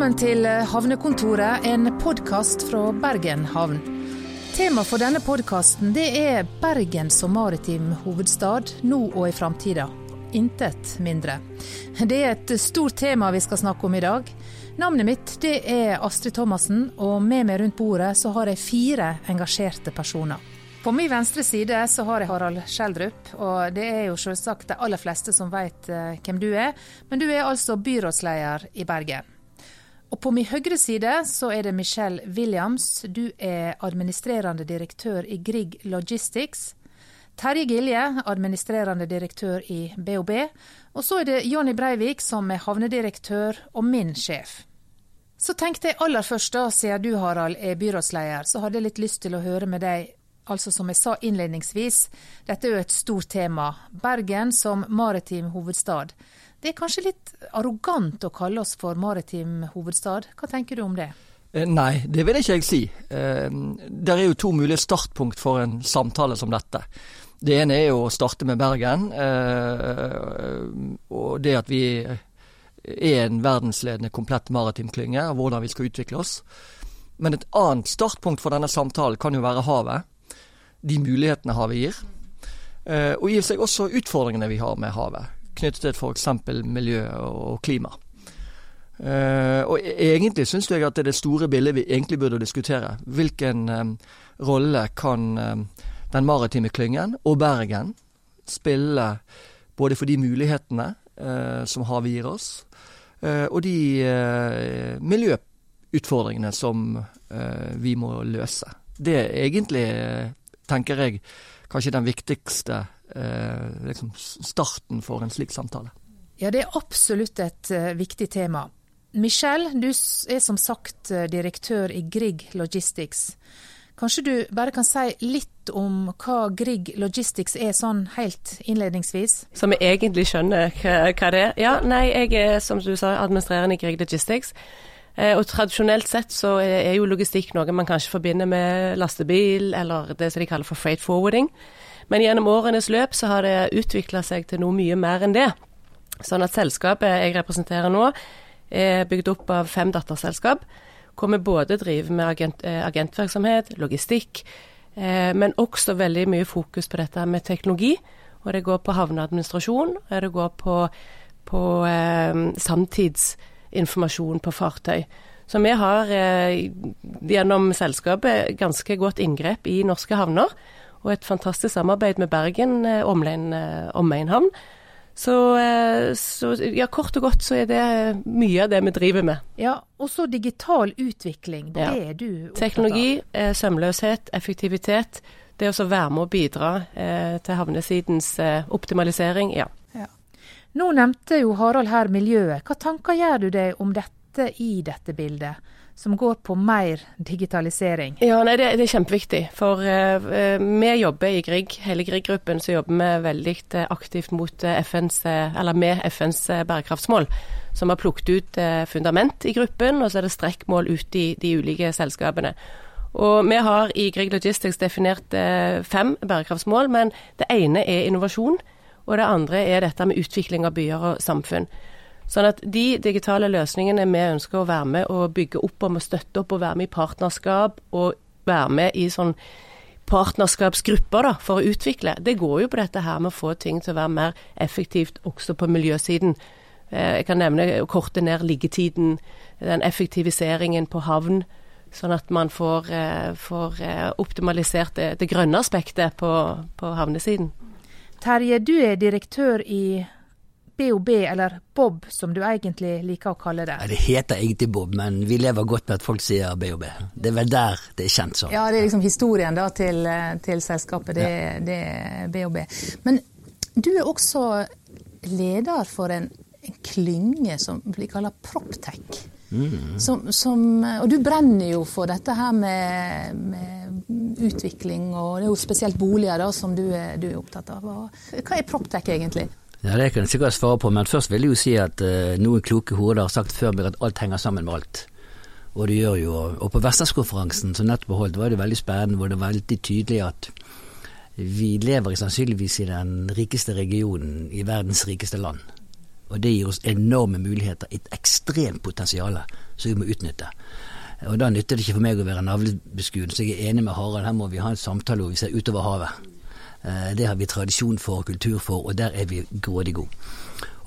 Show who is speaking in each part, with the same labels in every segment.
Speaker 1: Velkommen til Havnekontoret, en podkast fra Bergen havn. Tema for denne podkasten er Bergen som maritim hovedstad, nå og i framtida. Intet mindre. Det er et stort tema vi skal snakke om i dag. Navnet mitt er Astrid Thomassen, og med meg rundt bordet så har jeg fire engasjerte personer. På min venstre side så har jeg Harald Skjeldrup, og det er jo selvsagt de aller fleste som vet eh, hvem du er, men du er altså byrådsleder i Bergen. Og på min høyre side så er det Michelle Williams, du er administrerende direktør i Grieg Logistics. Terje Gilje, administrerende direktør i BOB. Og så er det Jonny Breivik som er havnedirektør og min sjef. Så tenkte jeg aller først, da, siden du Harald er byrådsleder, så hadde jeg litt lyst til å høre med deg Altså som jeg sa innledningsvis, dette er jo et stort tema. Bergen som maritim hovedstad. Det er kanskje litt arrogant å kalle oss for maritim hovedstad. Hva tenker du om det?
Speaker 2: Eh, nei, det vil ikke jeg si. Eh, det er jo to mulige startpunkt for en samtale som dette. Det ene er jo å starte med Bergen, eh, og det at vi er en verdensledende komplett maritim klynge, og hvordan vi skal utvikle oss. Men et annet startpunkt for denne samtalen kan jo være havet de mulighetene havet gir. Og i seg også utfordringene vi har med havet, knyttet til f.eks. miljø og klima. Uh, og e-, egentlig syns jeg at det er det store bildet vi egentlig burde diskutere. Hvilken um, rolle kan um, den maritime klyngen og Bergen spille både for de mulighetene som havet gir oss, og de miljøutfordringene som vi må løse. Det er egentlig tenker jeg, kanskje den viktigste eh, liksom starten for en slik samtale.
Speaker 1: Ja, det er absolutt et uh, viktig tema. Michelle, du er som sagt uh, direktør i Grieg Logistics. Kanskje du bare kan si litt om hva Grieg Logistics er, sånn helt innledningsvis?
Speaker 3: Så vi egentlig skjønner hva, det er? Ja, nei, jeg er som du sa administrerende i Grieg Logistics. Eh, og tradisjonelt sett så er jo logistikk noe man kanskje forbinder med lastebil, eller det som de kaller for freight forwarding. Men gjennom årenes løp så har det utvikla seg til noe mye mer enn det. Sånn at selskapet jeg representerer nå, er bygd opp av fem datterselskap, hvor vi både driver med agent, eh, agentvirksomhet, logistikk, eh, men også veldig mye fokus på dette med teknologi. Og det går på havneadministrasjon, og det går på, på eh, samtidsinformasjon på fartøy. Så vi har eh, gjennom selskapet ganske godt inngrep i norske havner, og et fantastisk samarbeid med Bergen eh, omegn eh, Så, eh, så, ja, kort og godt så er det mye av det vi driver med.
Speaker 1: Ja, Og så digital utvikling. Det ja. er du opptatt
Speaker 3: av. Teknologi, eh, sømløshet, effektivitet. Det å være med å bidra eh, til havnesidens eh, optimalisering. ja.
Speaker 1: Nå nevnte jo Harald her miljøet. Hva tanker gjør du deg om dette i dette bildet? Som går på mer digitalisering?
Speaker 3: Ja, nei, det, det, er kjempeviktig. For uh, vi jobber i Grieg, hele Grieg-gruppen, så jobber vi veldig uh, aktivt mot uh, FNs, eller med FNs bærekraftsmål. Som har plukket ut fundament i gruppen, og så er det strekkmål ut i de ulike selskapene. Og Vi har i Grieg Logistics definert fem bærekraftsmål, men det ene er innovasjon. Og det andre er dette med utvikling av byer og samfunn. Sånn at de digitale løsningene vi ønsker å være med og bygge opp om og støtte opp og være med i partnerskap og være med i sånn partnerskapsgrupper da, for å utvikle, det går jo på dette her med å få ting til å være mer effektivt også på miljøsiden. Eh, jeg kan nevne å korte ned liggetiden, den effektiviseringen på havn. Sånn at man får, eh, får eh, optimalisert det, det grønne aspektet på, på havnesiden.
Speaker 1: Terje, du er direktør i BOB, eller Bob som du egentlig liker å kalle det.
Speaker 4: Ja, det heter egentlig Bob, men vi lever godt med at folk sier BOB. Det er vel der det er kjent som.
Speaker 1: Ja, det er liksom historien da til, til selskapet. Det, ja. det, er BOB. Men du er også leder for en, en klynge som blir kalt Proptech. Mm. Som, som, og du brenner jo for dette her med, med, utvikling, og det er jo spesielt boliger da, som du er, du er opptatt av. Hva er Proptech egentlig?
Speaker 4: Ja, Det kan jeg sikkert svare på, men først vil jeg jo si at eh, noen kloke hoder har sagt før meg at alt henger sammen med alt. Og det gjør jo, og på Vestlandskonferansen som nettopp holdt, var det veldig spennende, hvor det var veldig tydelig at vi lever sannsynligvis i den rikeste regionen i verdens rikeste land. Og det gir oss enorme muligheter, et ekstremt potensial som vi må utnytte. Og da nytter det ikke for meg å være navlebeskuende, så jeg er enig med Harald. Her må vi ha en samtale hvor vi ser utover havet. Eh, det har vi tradisjon for, kultur for, og der er vi grådig gode.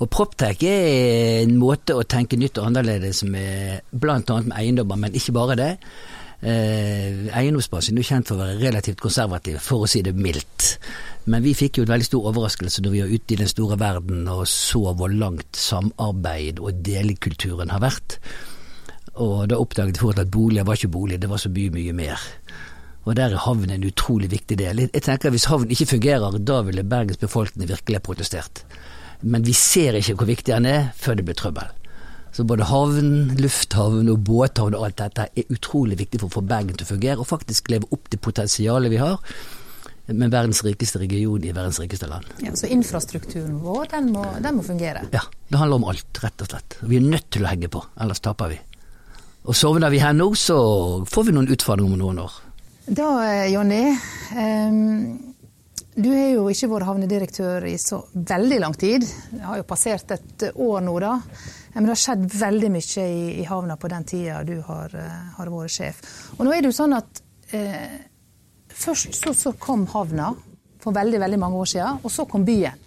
Speaker 4: Og Proptech er en måte å tenke nytt og annerledes med, bl.a. med eiendommer, men ikke bare det. Eiendomsbasen Eiendomsbransjen er kjent for å være relativt konservativ, for å si det mildt. Men vi fikk jo en veldig stor overraskelse når vi var ute i den store verden og så hvor langt samarbeid og delekulturen har vært. Og da oppdaget fort at boliger var ikke bolig, det var så mye, mye mer. Og der er havn en utrolig viktig del. Jeg tenker at Hvis havn ikke fungerer, da ville Bergens befolkning virkelig ha protestert. Men vi ser ikke hvor viktig den er før det blir trøbbel. Så både havn, lufthavn og båthavn og alt dette er utrolig viktig for å få Bergen til å fungere, og faktisk leve opp til potensialet vi har med verdens rikeste region i verdens rikeste land.
Speaker 5: Ja, Så infrastrukturen vår, den må, den må fungere?
Speaker 4: Ja, det handler om alt, rett og slett. Vi er nødt til å hegge på, ellers taper vi. Og sovner vi her nå, så får vi noen utfordringer om noen år.
Speaker 5: Da, eh, Jonny. Du har jo ikke vært havnedirektør i så veldig lang tid. Det har jo passert et år nå, da. Men det har skjedd veldig mye i, i havna på den tida du har, uh, har, vært sjef. Og nå er det jo sånn at eh, først så, så, kom havna for veldig, veldig mange år siden, og så kom byen.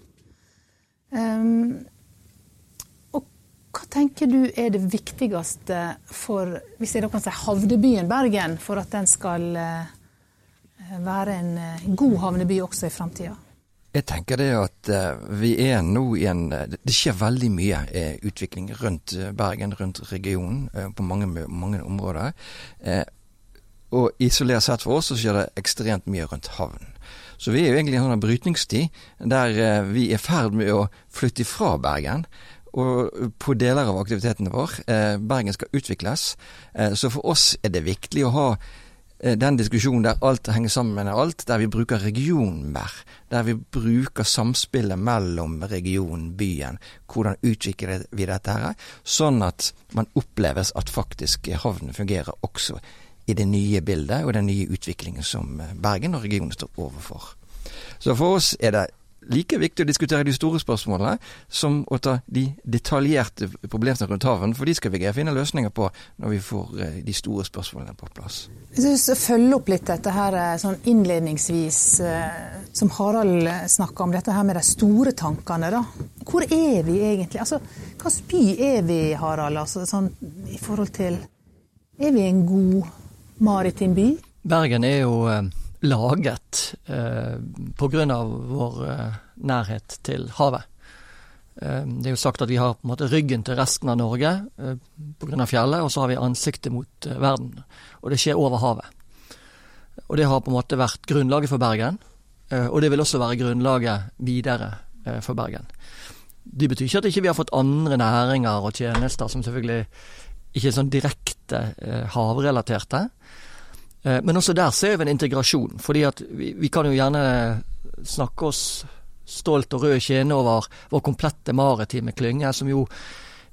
Speaker 5: Um, tenker du er det viktigste for hvis jeg da kan si havnebyen Bergen, for at den skal eh, være en eh, god havneby også i framtida?
Speaker 6: Jeg tenker det at uh, vi er nå i en Det skjer veldig mye utvikling rundt Bergen, rundt regionen, på mange, mange områder. og isolert sett for oss så skjer det ekstremt mye rundt havnen. Så vi er jo egentlig i en sånn brytningstid der vi er i ferd med å flytte fra Bergen på deler av aktiviteten vår. Eh, Bergen skal utvikles. Eh, så for oss er det viktig å ha eh, den diskusjonen der alt henger sammen med alt, der vi bruker regionen mer. Der vi bruker samspillet mellom regionen, byen. Hvordan utvikler vi dette her, sånn at man oppleves at faktisk havnen fungerer også i det nye bildet og den nye utviklingen som Bergen og regionen står overfor. Så for oss er det like viktig å diskutere de store spørsmålene som å ta de detaljerte problemene rundt haven, for de skal vi finne løsninger på når vi får eh, de store spørsmålene på plass.
Speaker 5: Jeg synes jeg følger opp litt dette her eh, sånn innledningsvis, eh, som Harald snakka om, dette her med de store tankene, da. Hvor er vi egentlig? Altså, hvilken by er vi, Harald, altså, sånn, i forhold til Er vi en god maritim by?
Speaker 2: Bergen er jo laget eh, pga. vår eh, nærhet til havet. Eh, det er jo sagt at vi har på en måte ryggen til resten av Norge eh, pga. fjellet, og så har vi ansiktet mot eh, verden. Og det skjer over havet. Og det har på en måte vært grunnlaget for Bergen, eh, og det vil også være grunnlaget videre eh, for Bergen. Det betyr ikke at vi ikke har fått andre næringer og tjenester som selvfølgelig ikke er sånn direkte havrelaterte. Eh, men også der ser vi en integrasjon. fordi at vi, vi kan jo gjerne snakke oss stolt og rød kjene over vår komplette maritime klynge, som jo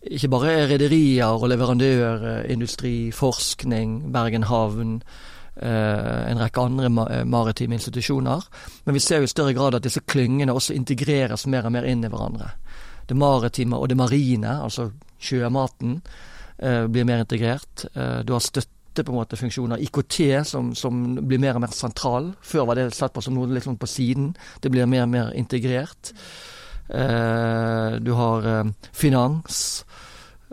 Speaker 2: ikke bare er rederier og leverandørindustri, forskning, Bergen havn, eh, en rekke andre maritime institusjoner. Men vi ser jo i større grad at disse klyngene også integreres mer og mer inn i hverandre. Det maritime og det marine, altså sjømaten, eh, blir mer integrert. Du har støtte på en måte funksjoner. IKT som, som, blir mer og mer sentral. Før var det sett på som noe sånn på siden. Det blir mer og mer integrert. Eh, du har eh, finans,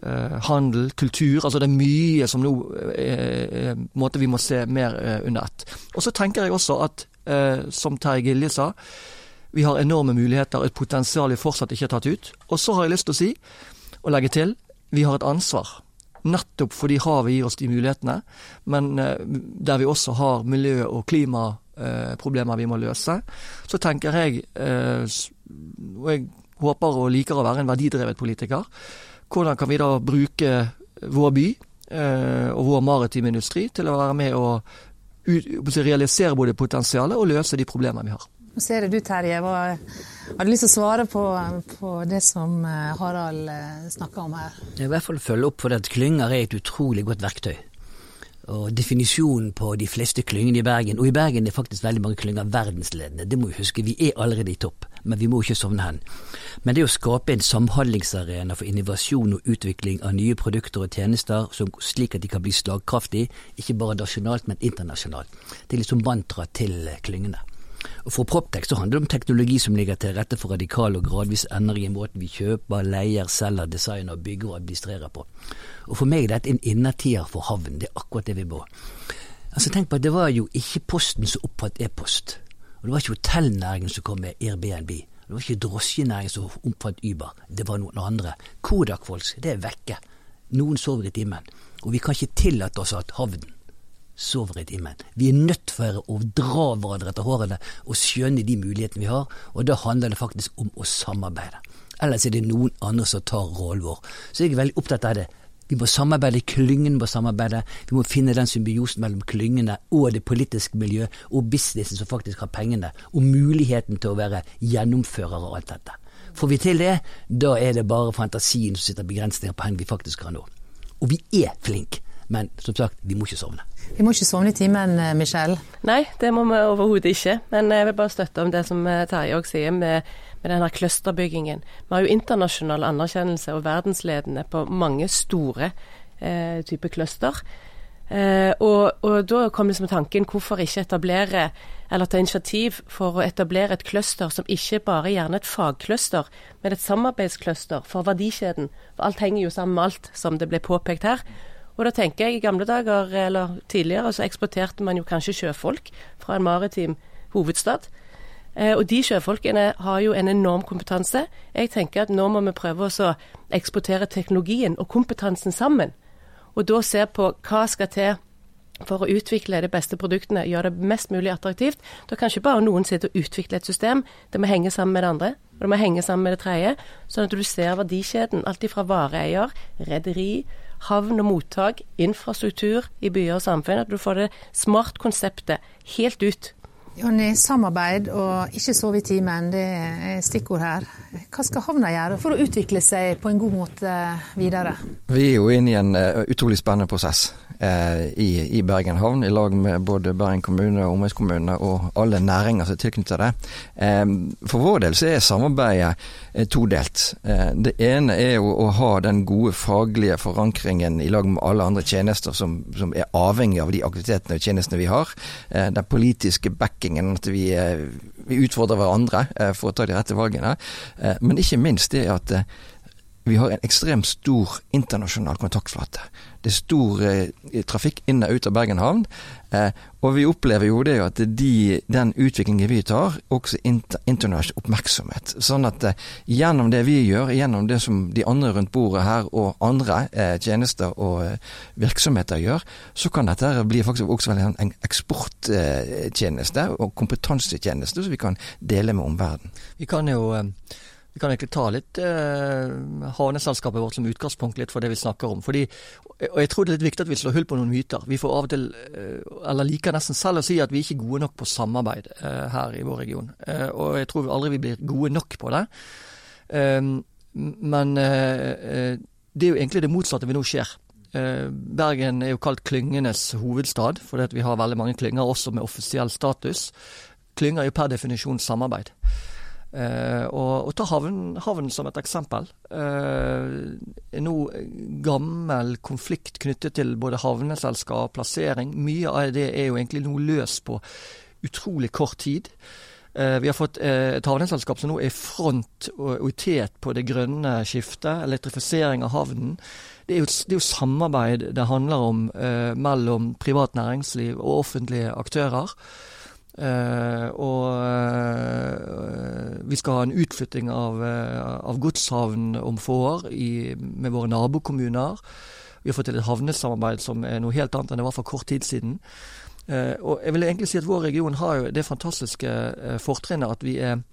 Speaker 2: eh, handel, kultur. Altså det er mye som nå eh, eh måte vi må se mer eh, under ett. Og så tenker jeg også at, som Terje Gilje sa, vi har enorme muligheter, et potensial vi fortsatt ikke har tatt ut. Og så har jeg lyst til å si, og legge til, vi har et ansvar nettopp fordi havet gir oss de mulighetene, men eh, der vi også har miljø- og klimaproblemer vi må løse, så tenker jeg, eh, og jeg håper og liker å være en verdidrevet politiker, hvordan kan vi da bruke vår by eh, og vår maritime industri til å være med og realisere både potensialet og løse de problemene vi har.
Speaker 5: Nå ser jeg du, Terje. Hva, har du lyst til å svare på, på det som eh, Harald eh, snakka om her?
Speaker 4: Jeg vil i hvert fall følge opp for at klynger er et utrolig godt verktøy. Og definisjonen på de fleste klyngene i Bergen, og i Bergen er faktisk veldig mange klynger verdensledende, det må vi huske, vi er allerede i topp, men vi må ikke sovne hen. Men det å skape en samhandlingsarena for innovasjon og utvikling av nye produkter og tjenester, slik at de kan bli slagkraftige, ikke bare nasjonalt, men internasjonalt, det er liksom mantra til klyngene. Og For Proptech så handler det om teknologi som ligger til rette for radikal og gradvis endring i måten vi kjøper, leier, selger, designer, bygger og administrerer på. Og For meg er dette en innertier for havn. Det er akkurat det vi må. Altså Tenk på at det var jo ikke Posten som oppfant e-post. Og det var ikke hotellnæringen som kom med Airbnb. Det var ikke drosjenæringen som oppfant Uber. Det var noen andre. Kodak-folks, det er vekke. Noen sover i timen. Og vi kan ikke tillate oss at havnen sover i timen. Vi er nødt for å dra hverandre etter hårene og skjønne de mulighetene vi har, og da handler det faktisk om å samarbeide. Ellers er det noen andre som tar rollen vår. Så jeg er veldig opptatt av det. Vi må samarbeide, klyngene må samarbeide. Vi må finne den symbiosen mellom klyngene og det politiske miljøet og businessen som faktisk har pengene, og muligheten til å være gjennomfører av alt dette. Får vi til det, da er det bare fantasien som sitter begrensninger på hvor vi faktisk kan nå. Og vi er flinke. Men som sagt, vi må ikke sovne.
Speaker 5: Vi må ikke sovne i timen, eh, Michelle?
Speaker 3: Nei, det må vi overhodet ikke. Men jeg vil bare støtte om det som eh, Terje òg sier med, med denne clusterbyggingen. Vi har jo internasjonal anerkjennelse og verdensledende på mange store eh, typer cluster. Eh, og, og, da kom liksom tanken hvorfor ikke etablere eller ta initiativ for å etablere et cluster som ikke bare er gjerne et fagcluster, men et samarbeidscluster for verdikjeden. For alt henger jo sammen med alt, som det ble påpekt her. Og da tenker jeg i gamle dager, eller tidligere, så eksporterte man jo kanskje sjøfolk fra en maritim hovedstad. Eh, og de sjøfolkene har jo en enorm kompetanse. Jeg tenker at nå må vi prøve å eksportere teknologien og kompetansen sammen. Og da se på hva skal til for å utvikle de beste produktene, gjøre det mest mulig attraktivt. Da kan ikke bare noen sitte og utvikle et system. Det må henge sammen med det andre. Og det må henge sammen med det tredje. Sånn at du ser verdikjeden. Alt fra vareeier, rederi, havn og mottak, infrastruktur i byer og samfunn. At du får det smart-konseptet helt ut.
Speaker 5: Jonny, samarbeid og ikke sove i timen, det er stikkord her. Hva skal havna gjøre for å utvikle seg på en god måte videre?
Speaker 6: Vi er jo inne i en uh, utrolig spennende prosess. Eh, i, i, Bergen havn, i lag med både Bergen kommune og omegnskommunene og alle næringer som er tilknyttet det. Eh, for vår del så er samarbeidet eh, todelt. Det ene er jo å ha den gode faglige forankringen i lag med alle andre tjenester som, som er avhengig av de aktivitetene og tjenestene vi har. Den politiske backingen, at vi, vi utfordrer hverandre for å ta de rette valgene. Men ikke minst det at vi har en ekstremt stor internasjonal kontaktflate. Det er stor eh, trafikk inn og ut av Bergen havn. Eh, og vi opplever jo det at de, den utviklingen vi tar, også inter, internasjonal oppmerksomhet. Sånn at eh, gjennom det vi gjør, gjennom det som de andre rundt bordet her og andre eh, tjenester og eh, virksomheter gjør, så kan dette bli faktisk også en eksporttjeneste og kompetansetjeneste som vi kan dele med omverdenen.
Speaker 2: Vi kan jo eh, vi kan egentlig ta litt eh, havneselskapet vårt som utgangspunkt litt for det vi snakker om. Fordi, og Jeg tror det er litt viktig at vi slår hull på noen myter. Vi får av og til, eh, eller liker nesten selv å si at vi ikke er gode nok på samarbeid eh, her i vår region. Eh, og jeg tror aldri vi blir gode nok på det. Ehm, men eh, eh, det er jo egentlig det motsatte vi nå skjer. Bergen er jo kalt klyngenes hovedstad, fordi vi har veldig mange klynger også med offisiell status. Klynger er jo per definisjon samarbeid. Uh, og, og, ta havn, havn, som et eksempel. Uh, nå gammel konflikt knyttet til både havneselskap, og plassering. Mye av det er jo egentlig nå løst på utrolig kort tid. Uh, vi har fått et havneselskap som nå er front og, og i tet på det grønne skiftet. Elektrifisering av havnen. Det er, jo, det er jo samarbeid det handler om mellom privat næringsliv og offentlige aktører. Uh, og uh, vi skal ha en utflytting av, uh, av godshavn om få år i, med våre nabokommuner. Vi har fått til et havnesamarbeid som er noe helt annet enn det var for kort tid siden. og jeg vil egentlig si at vår region har jo det fantastiske fortrinnet at vi er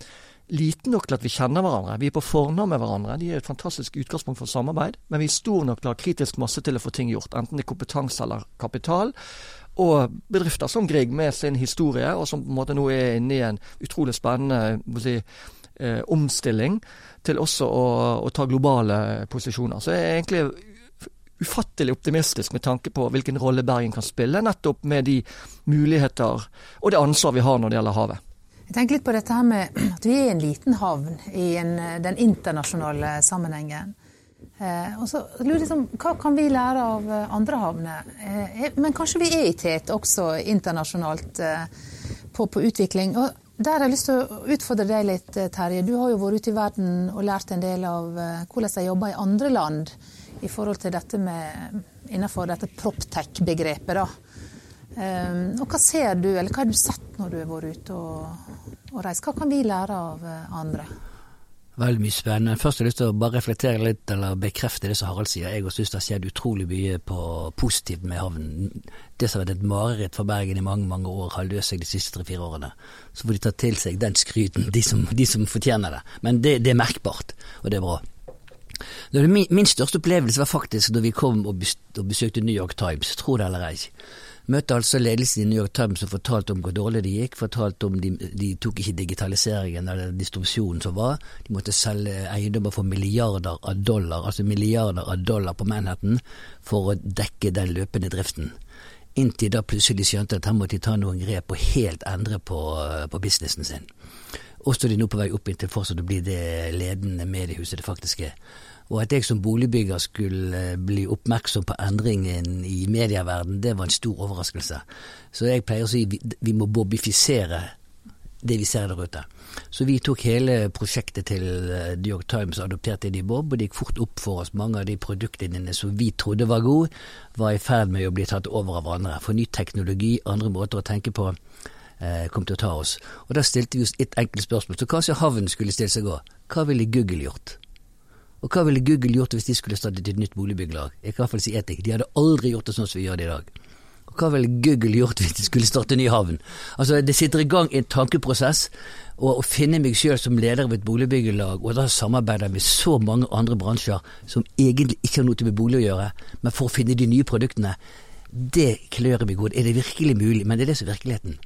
Speaker 2: liten nok til at vi kjenner hverandre. Vi er på fornavn med hverandre. De er et fantastisk utgangspunkt for samarbeid. Men vi er stor nok til å ha kritisk masse til å få ting gjort, enten det er kompetanse eller kapital og bedrifter som Grieg med sin historie, og som på en måte nå er inne i en utrolig spennende si, eh, omstilling til også å, å, ta globale posisjoner. Så jeg er egentlig ufattelig optimistisk med tanke på hvilken rolle Bergen kan spille, nettopp med de muligheter og det ansvar vi har når det gjelder havet.
Speaker 5: Jeg tenker litt på dette her med at vi er en liten havn i en, den internasjonale sammenhengen. Eh, og så lurer jeg liksom, Hva kan vi lære av eh, andre havner? Eh, men kanskje vi er i tet også internasjonalt eh, på, på, utvikling. Og Der har jeg lyst til å utfordre deg litt, eh, Terje. Du har jo vært ute i verden og lært en del av eh, hvordan de jobber i andre land i forhold til dette med innenfor dette proptech-begrepet. og hva ser du, eller hva har du sett når du har vært ute og, og reist? Hva kan vi lære av andre?
Speaker 4: Veldig mye spennende. Først har jeg lyst til å bare reflektere litt, eller bekrefte det som Harald sier. Jeg syns det har skjedd utrolig mye på positivt med havnen. Det som har vært et mareritt for Bergen i mange mange år, har løst seg de siste tre-fire årene. Så får de ta til seg den skryten, de som, de som fortjener det. Men det, det, er merkbart, og det er bra. Min, min, største opplevelse var faktisk da vi kom og besøkte New York Times, tro det eller ei. Møtte altså ledelsen i New York Times og fortalte om hvor dårlig det gikk. Fortalte om de, de tok ikke digitaliseringen eller distribusjonen som var. De måtte selge eiendommer for milliarder av dollar, altså milliarder av dollar på Manhattan for å dekke den løpende driften. Inntil da plutselig skjønte at her måtte de ta noen grep og helt endre på, på businessen sin. Og så er de nå på vei opp inntil fortsatt å bli det ledende mediehuset det faktisk er. Og at jeg som boligbygger skulle eh, bli oppmerksom på endringen i medieverdenen, det var en stor overraskelse. Så jeg pleier å si vi, vi må bobifisere det vi ser der ute. Så vi tok hele prosjektet til eh, New York Times og adopterte det i Bob, og det gikk fort opp for oss. Mange av de produktene som vi trodde var gode, var i ferd med å bli tatt over av andre. For ny teknologi, andre måter å tenke på, eh, kom til å ta oss. Og da stilte vi oss et enkelt spørsmål. Så kanskje havnen skulle stille seg òg. Hva ville Google gjort? Og hva ville Google gjort hvis de skulle startet et nytt boligbyggelag? Jeg kan i hvert fall si én ting, de hadde aldri gjort det sånn som vi gjør det i dag. Og hva ville Google gjort hvis de skulle starte en ny havn? Altså, det sitter i gang en tankeprosess, og å finne meg sjøl som leder av et boligbyggelag, og da samarbeider med så mange andre bransjer som egentlig ikke har noe med bolig å gjøre, men for å finne de nye produktene, det klør meg godt. Er det virkelig mulig? Men det er det som er virkeligheten.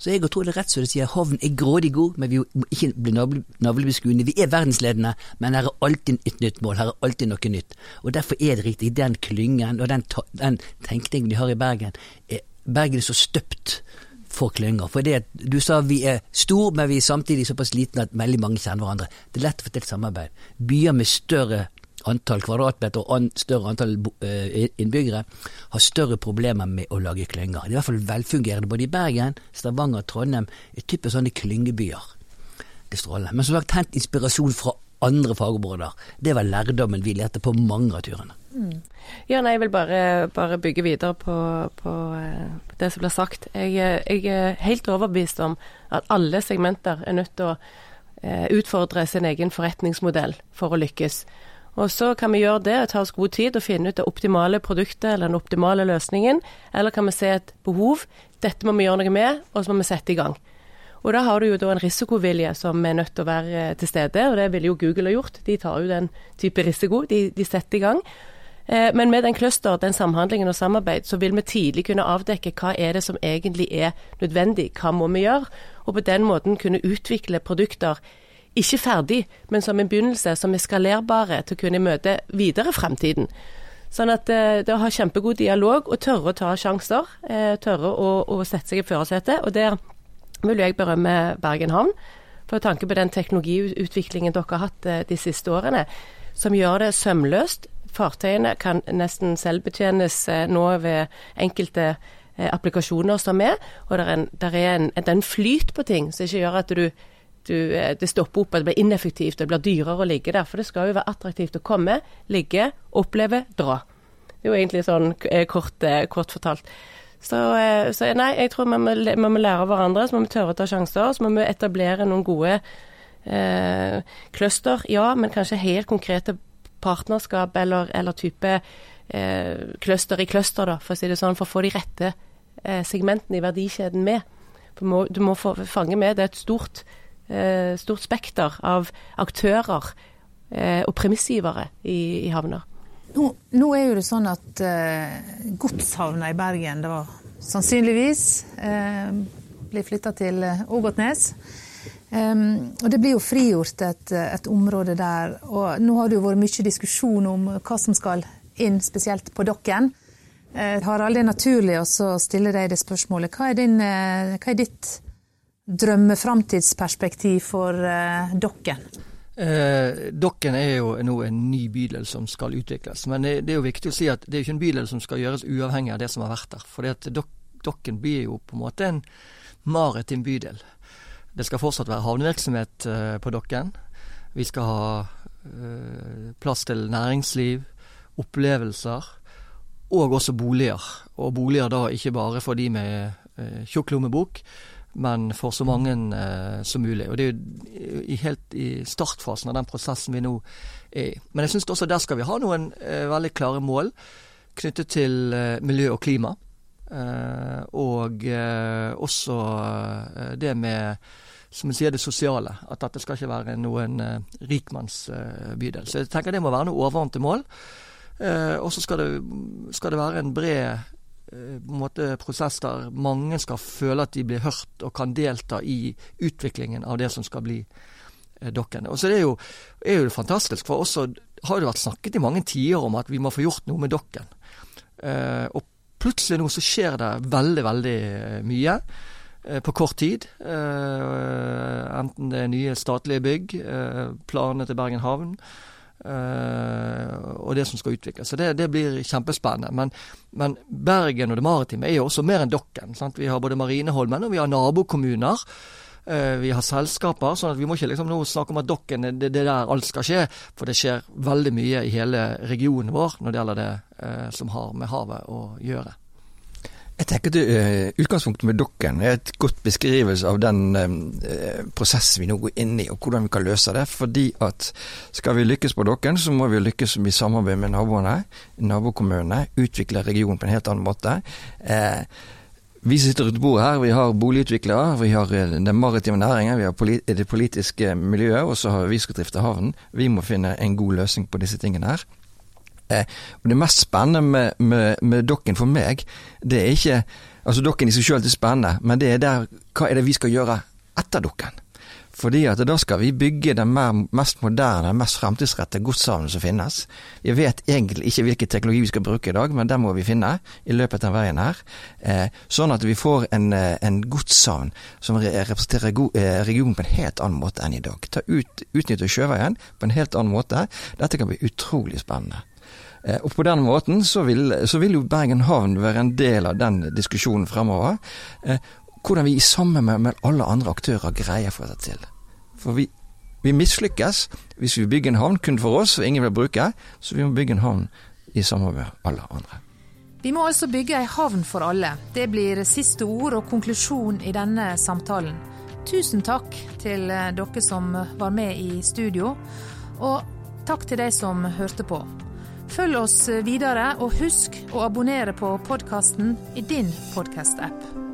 Speaker 4: Så jeg tror det rett som du sier, havn er grådig god, men vi må ikke bli navlebeskuende. Vi er verdensledende, men her er alltid et nytt mål, her er alltid noe nytt. Og Derfor er det riktig, den klyngen og den, den tenkningen de har i Bergen, er, Bergen er så støpt for klynger. For det, du sa vi er stor, men vi er samtidig såpass liten at veldig mange kjenner hverandre. Det er lett å få til samarbeid. Byer med større antall kvadratmeter og større antall eh, innbyggere har større problemer med å lage klynger. Det er i hvert fall velfungerende både i Bergen, Stavanger, Trondheim. er typisk sånne klyngebyer. Det stråler. Men som sagt, hent inspirasjon fra andre fagområder. Det var lærdommen vi lærte på mange av turene. Mm.
Speaker 3: Ja, nei, jeg vil bare, bare bygge videre på, på, eh, på, det som blir sagt. Jeg, jeg, er helt overbevist om at alle segmenter er nødt til å eh, utfordre sin egen forretningsmodell for å lykkes. Og så kan vi gjøre det og ta oss god tid og finne ut det optimale produktet eller den optimale løsningen. Eller kan vi se et behov, dette må vi gjøre noe med, og så må vi sette i gang. Og da har du jo da en risikovilje som er nødt til å være eh, til stede, og det ville jo Google ha gjort. De tar jo den type risiko, de, de setter i gang. Eh, men med den cluster, den samhandlingen og samarbeid, så vil vi tidlig kunne avdekke hva er det som egentlig er nødvendig, hva må vi gjøre, og på den måten kunne utvikle produkter ikke ferdig, men som en begynnelse, som er skalerbare til å kunne møte videre fremtiden. Sånn at eh, det å ha kjempegod dialog og tørre å ta sjanser, eh, tørre å, å sette seg i førersetet. Og der vil jeg berømme Bergen havn, for tanke på den teknologiutviklingen dere har hatt eh, de siste årene, som gjør det sømløst. Fartøyene kan nesten selvbetjenes nå ved enkelte applikasjoner som er, og det er en, der er en, en flyt på ting som ikke gjør at du du, eh, det stopper opp, og det blir ineffektivt, det blir dyrere å ligge der. For det skal jo være attraktivt å komme, ligge, oppleve, dra. Det er jo egentlig sånn eh, kort, eh, kort fortalt. Så, så, nei, jeg tror vi må, vi må, lære av hverandre, så må vi tørre å ta sjanser. Så må vi etablere noen gode cluster, ja, men kanskje helt konkrete partnerskap eller, eller type eh, cluster i cluster, da, for å si det sånn, for å få de rette eh, segmentene i verdikjeden med. Du må, du må få, fange med. Det er et stort stort spekter av aktører eh, og premissgivere i, i havna.
Speaker 5: Nå, nå, er jo det sånn at eh, godshavna i Bergen da sannsynligvis eh, blir flytta til Ågotnes. Um, og det blir jo frigjort et, et, område der. Og nå har det jo vært mye diskusjon om hva som skal inn spesielt på Dokken. Uh, Harald, det er naturlig å stille deg det spørsmålet. Hva er, din, uh, hva er ditt drømmeframtidsperspektiv for eh, Dokken?
Speaker 2: Eh, Dokken er jo nå en ny bydel som skal utvikles. Men det, det, er jo viktig å si at det er ikke en bydel som skal gjøres uavhengig av det som har vært der. For Dok Dokken blir jo på en måte en maritim bydel. Det skal fortsatt være havnevirksomhet eh, på Dokken. Vi skal ha eh, plass til næringsliv, opplevelser og også boliger. Og boliger da ikke bare for de med eh, tjukk lommebok, men for så mange eh, som mulig. Og Det er jo i, helt i startfasen av den prosessen vi nå er i. Men jeg syns også der skal vi ha noen eh, veldig klare mål knyttet til eh, miljø og klima. Eh, og eh, også det med som jeg sier, det sosiale. At dette skal ikke være noen rikmannsbydel. Så jeg tenker det må være noe overordnede mål. Eh, og så skal, skal, det være en bred eh, måte, prosess der mange skal føle at de blir hørt og kan delta i utviklingen av det som skal bli eh, dokken. Og så er det jo, er jo fantastisk, for også har det vært snakket i mange tider om at vi må få gjort noe med dokken. Eh, og plutselig nå så skjer det veldig, veldig eh, mye eh, på kort tid. enten det er nye statlige bygg, planene til Bergen havn, og det som skal utvikles. Så det, det blir kjempespennende. Men, men, Bergen og det maritime er jo også mer enn Dokken. Sant? Vi har både Marineholmen og vi har nabokommuner. Uh, vi har selskaper, sånn at vi må ikke liksom nå snakke om at Dokken det, det der alt skal skje. For det skjer veldig mye i hele regionen vår når det gjelder det uh, som har med havet å gjøre.
Speaker 6: Jeg tenker at uh, Utgangspunktet med Dokken er et godt beskrivelse av den uh, prosessen vi nå går inn i, og hvordan vi kan løse det. Fordi at skal vi lykkes på Dokken, så må vi lykkes i samarbeid med naboene, nabokommunene. Utvikle regionen på en helt annen måte. Uh, vi sitter rundt bordet her, vi har boligutviklere, vi har den maritime næringen, vi har polit det politiske miljøet, og så har vi skal drifte havnen. Vi må finne en god løsning på disse tingene her. Eh, og Det mest spennende med, med, med dokken for meg, det er ikke Altså Dokken i seg selv er spennende, men det er der hva er det vi skal gjøre etter dokken? Fordi at da skal vi bygge den mer, mest moderne, mest fremtidsrettede godshavnen som finnes. Vi vet egentlig ikke hvilken teknologi vi skal bruke i dag, men den må vi finne i løpet av veien her. Eh, sånn at vi får en, eh, en godshavn som representerer eh, regionen på en helt annen måte enn i dag. Ta ut, Utnytte sjøveien på en helt annen måte. Dette kan bli utrolig spennende. Eh, og på den måten så vil, så vil, jo Bergen havn være en del av den diskusjonen fremover. Eh, hvordan vi sammen med, med alle andre aktører greier å få det til. For vi, vi mislykkes hvis vi bygger en havn kun for oss og ingen vil bruke, så vi må bygge en havn i samarbeid med alle andre.
Speaker 5: Vi må altså bygge ei havn for alle. Det blir siste ord og konklusjon i denne samtalen. Tusen takk til eh, dere som var med i studio, og takk til de som hørte på. Følg oss videre, og husk å abonnere på podkasten i din podkast-app.